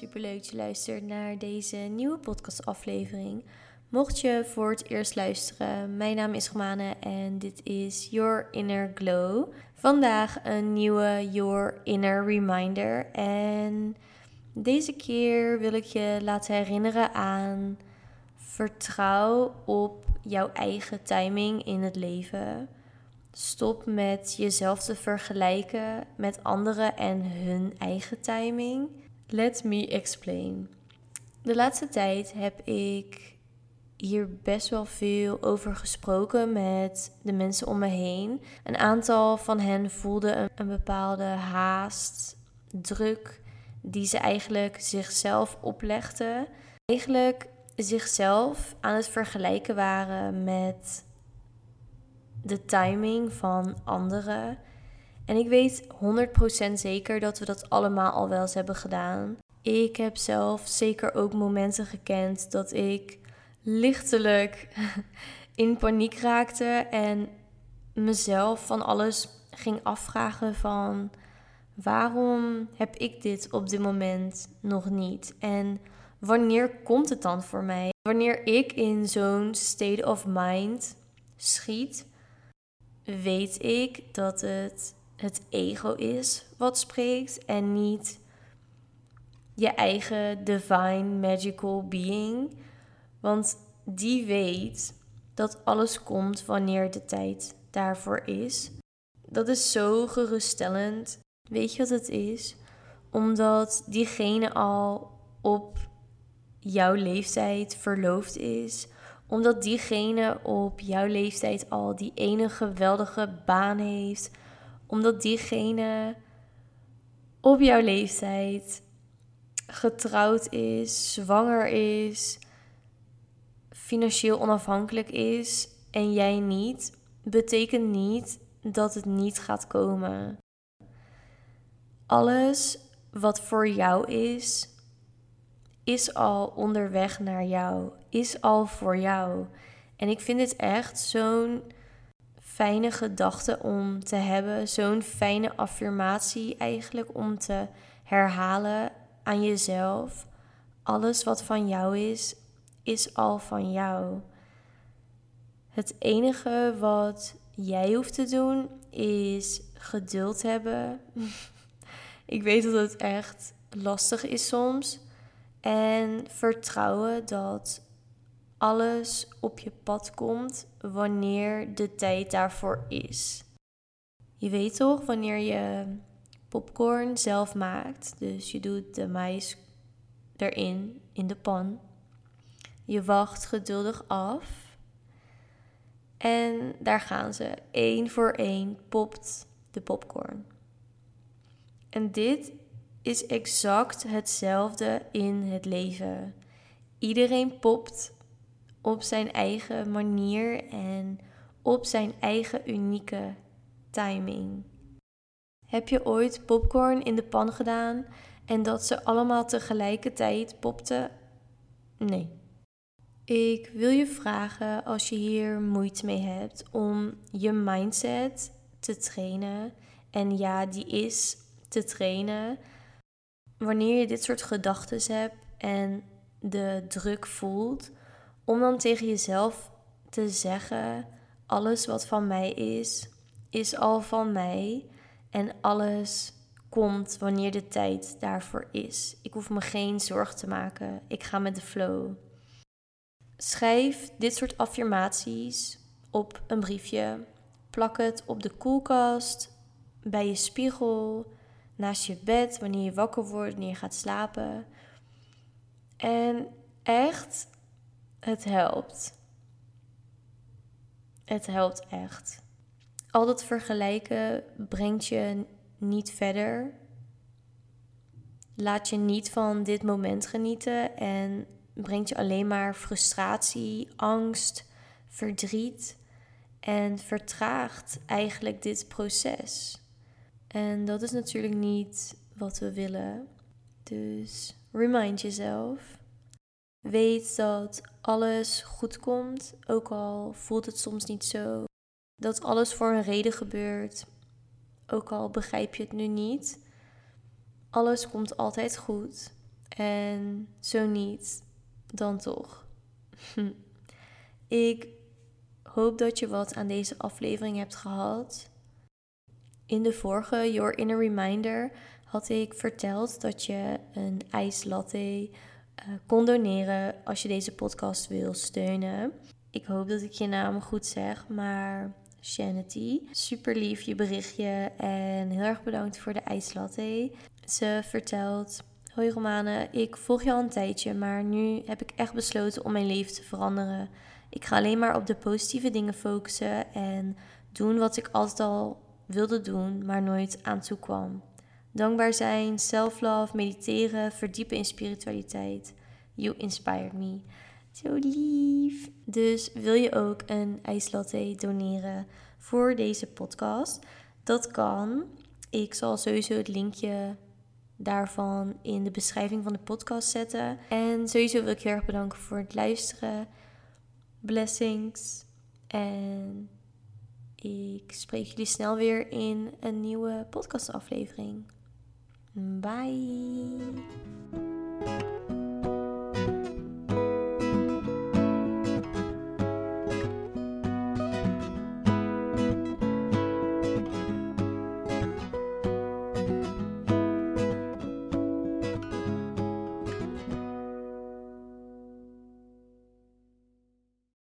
Superleuk dat je luistert naar deze nieuwe podcastaflevering. Mocht je voor het eerst luisteren, mijn naam is Romane en dit is Your Inner Glow. Vandaag een nieuwe Your Inner Reminder. En deze keer wil ik je laten herinneren aan vertrouw op jouw eigen timing in het leven. Stop met jezelf te vergelijken met anderen en hun eigen timing. Let me explain. De laatste tijd heb ik hier best wel veel over gesproken met de mensen om me heen. Een aantal van hen voelden een, een bepaalde haast, druk, die ze eigenlijk zichzelf oplegden. Eigenlijk zichzelf aan het vergelijken waren met de timing van anderen. En ik weet 100% zeker dat we dat allemaal al wel eens hebben gedaan. Ik heb zelf zeker ook momenten gekend dat ik lichtelijk in paniek raakte en mezelf van alles ging afvragen van waarom heb ik dit op dit moment nog niet? En wanneer komt het dan voor mij? Wanneer ik in zo'n state of mind schiet, weet ik dat het het ego is wat spreekt en niet je eigen divine magical being. Want die weet dat alles komt wanneer de tijd daarvoor is. Dat is zo geruststellend. Weet je wat het is? Omdat diegene al op jouw leeftijd verloofd is. Omdat diegene op jouw leeftijd al die ene geweldige baan heeft. Omdat diegene op jouw leeftijd getrouwd is, zwanger is, financieel onafhankelijk is en jij niet, betekent niet dat het niet gaat komen. Alles wat voor jou is, is al onderweg naar jou, is al voor jou. En ik vind het echt zo'n fijne gedachte om te hebben, zo'n fijne affirmatie eigenlijk om te herhalen aan jezelf. Alles wat van jou is, is al van jou. Het enige wat jij hoeft te doen is geduld hebben. ik weet dat het echt lastig is soms. En vertrouwen dat alles op je pad komt wanneer de tijd daarvoor is. Je weet toch wanneer je popcorn zelf maakt. Dus je doet de mais erin in de pan. Je wacht geduldig af. En daar gaan ze. Eén voor één popt de popcorn. En dit is exact hetzelfde in het leven. Iedereen popt op zijn eigen manier en op zijn eigen unieke timing. Heb je ooit popcorn in de pan gedaan en dat ze allemaal tegelijkertijd popten? Nee. Ik wil je vragen als je hier moeite mee hebt om je mindset te trainen. En ja, die is te trainen. Wanneer je dit soort gedachten hebt en de druk voelt, om dan tegen jezelf te zeggen: alles wat van mij is, is al van mij. En alles komt wanneer de tijd daarvoor is. Ik hoef me geen zorgen te maken. Ik ga met de flow. Schrijf dit soort affirmaties op een briefje. Plak het op de koelkast, bij je spiegel, naast je bed, wanneer je wakker wordt, wanneer je gaat slapen. En echt, het helpt. Het helpt echt. Al dat vergelijken brengt je niet verder. Laat je niet van dit moment genieten en brengt je alleen maar frustratie, angst, verdriet en vertraagt eigenlijk dit proces. En dat is natuurlijk niet wat we willen. Dus remind jezelf. Weet dat alles goed komt, ook al voelt het soms niet zo. Dat alles voor een reden gebeurt, ook al begrijp je het nu niet. Alles komt altijd goed. En zo niet, dan toch. Ik hoop dat je wat aan deze aflevering hebt gehad. In de vorige Your Inner Reminder had ik verteld dat je een ijslatte uh, kon doneren als je deze podcast wil steunen. Ik hoop dat ik je naam goed zeg, maar Shanity. Super lief je berichtje en heel erg bedankt voor de ijslatte. Ze vertelt: Hoi Romane, ik volg je al een tijdje, maar nu heb ik echt besloten om mijn leven te veranderen. Ik ga alleen maar op de positieve dingen focussen en doen wat ik altijd al wilde doen, maar nooit aan toe kwam. Dankbaar zijn, self-love, mediteren, verdiepen in spiritualiteit. You inspired me. Zo lief. Dus wil je ook een ijslatte doneren voor deze podcast? Dat kan. Ik zal sowieso het linkje daarvan in de beschrijving van de podcast zetten. En sowieso wil ik heel erg bedanken voor het luisteren. Blessings. En ik spreek jullie snel weer in een nieuwe podcastaflevering. Bye.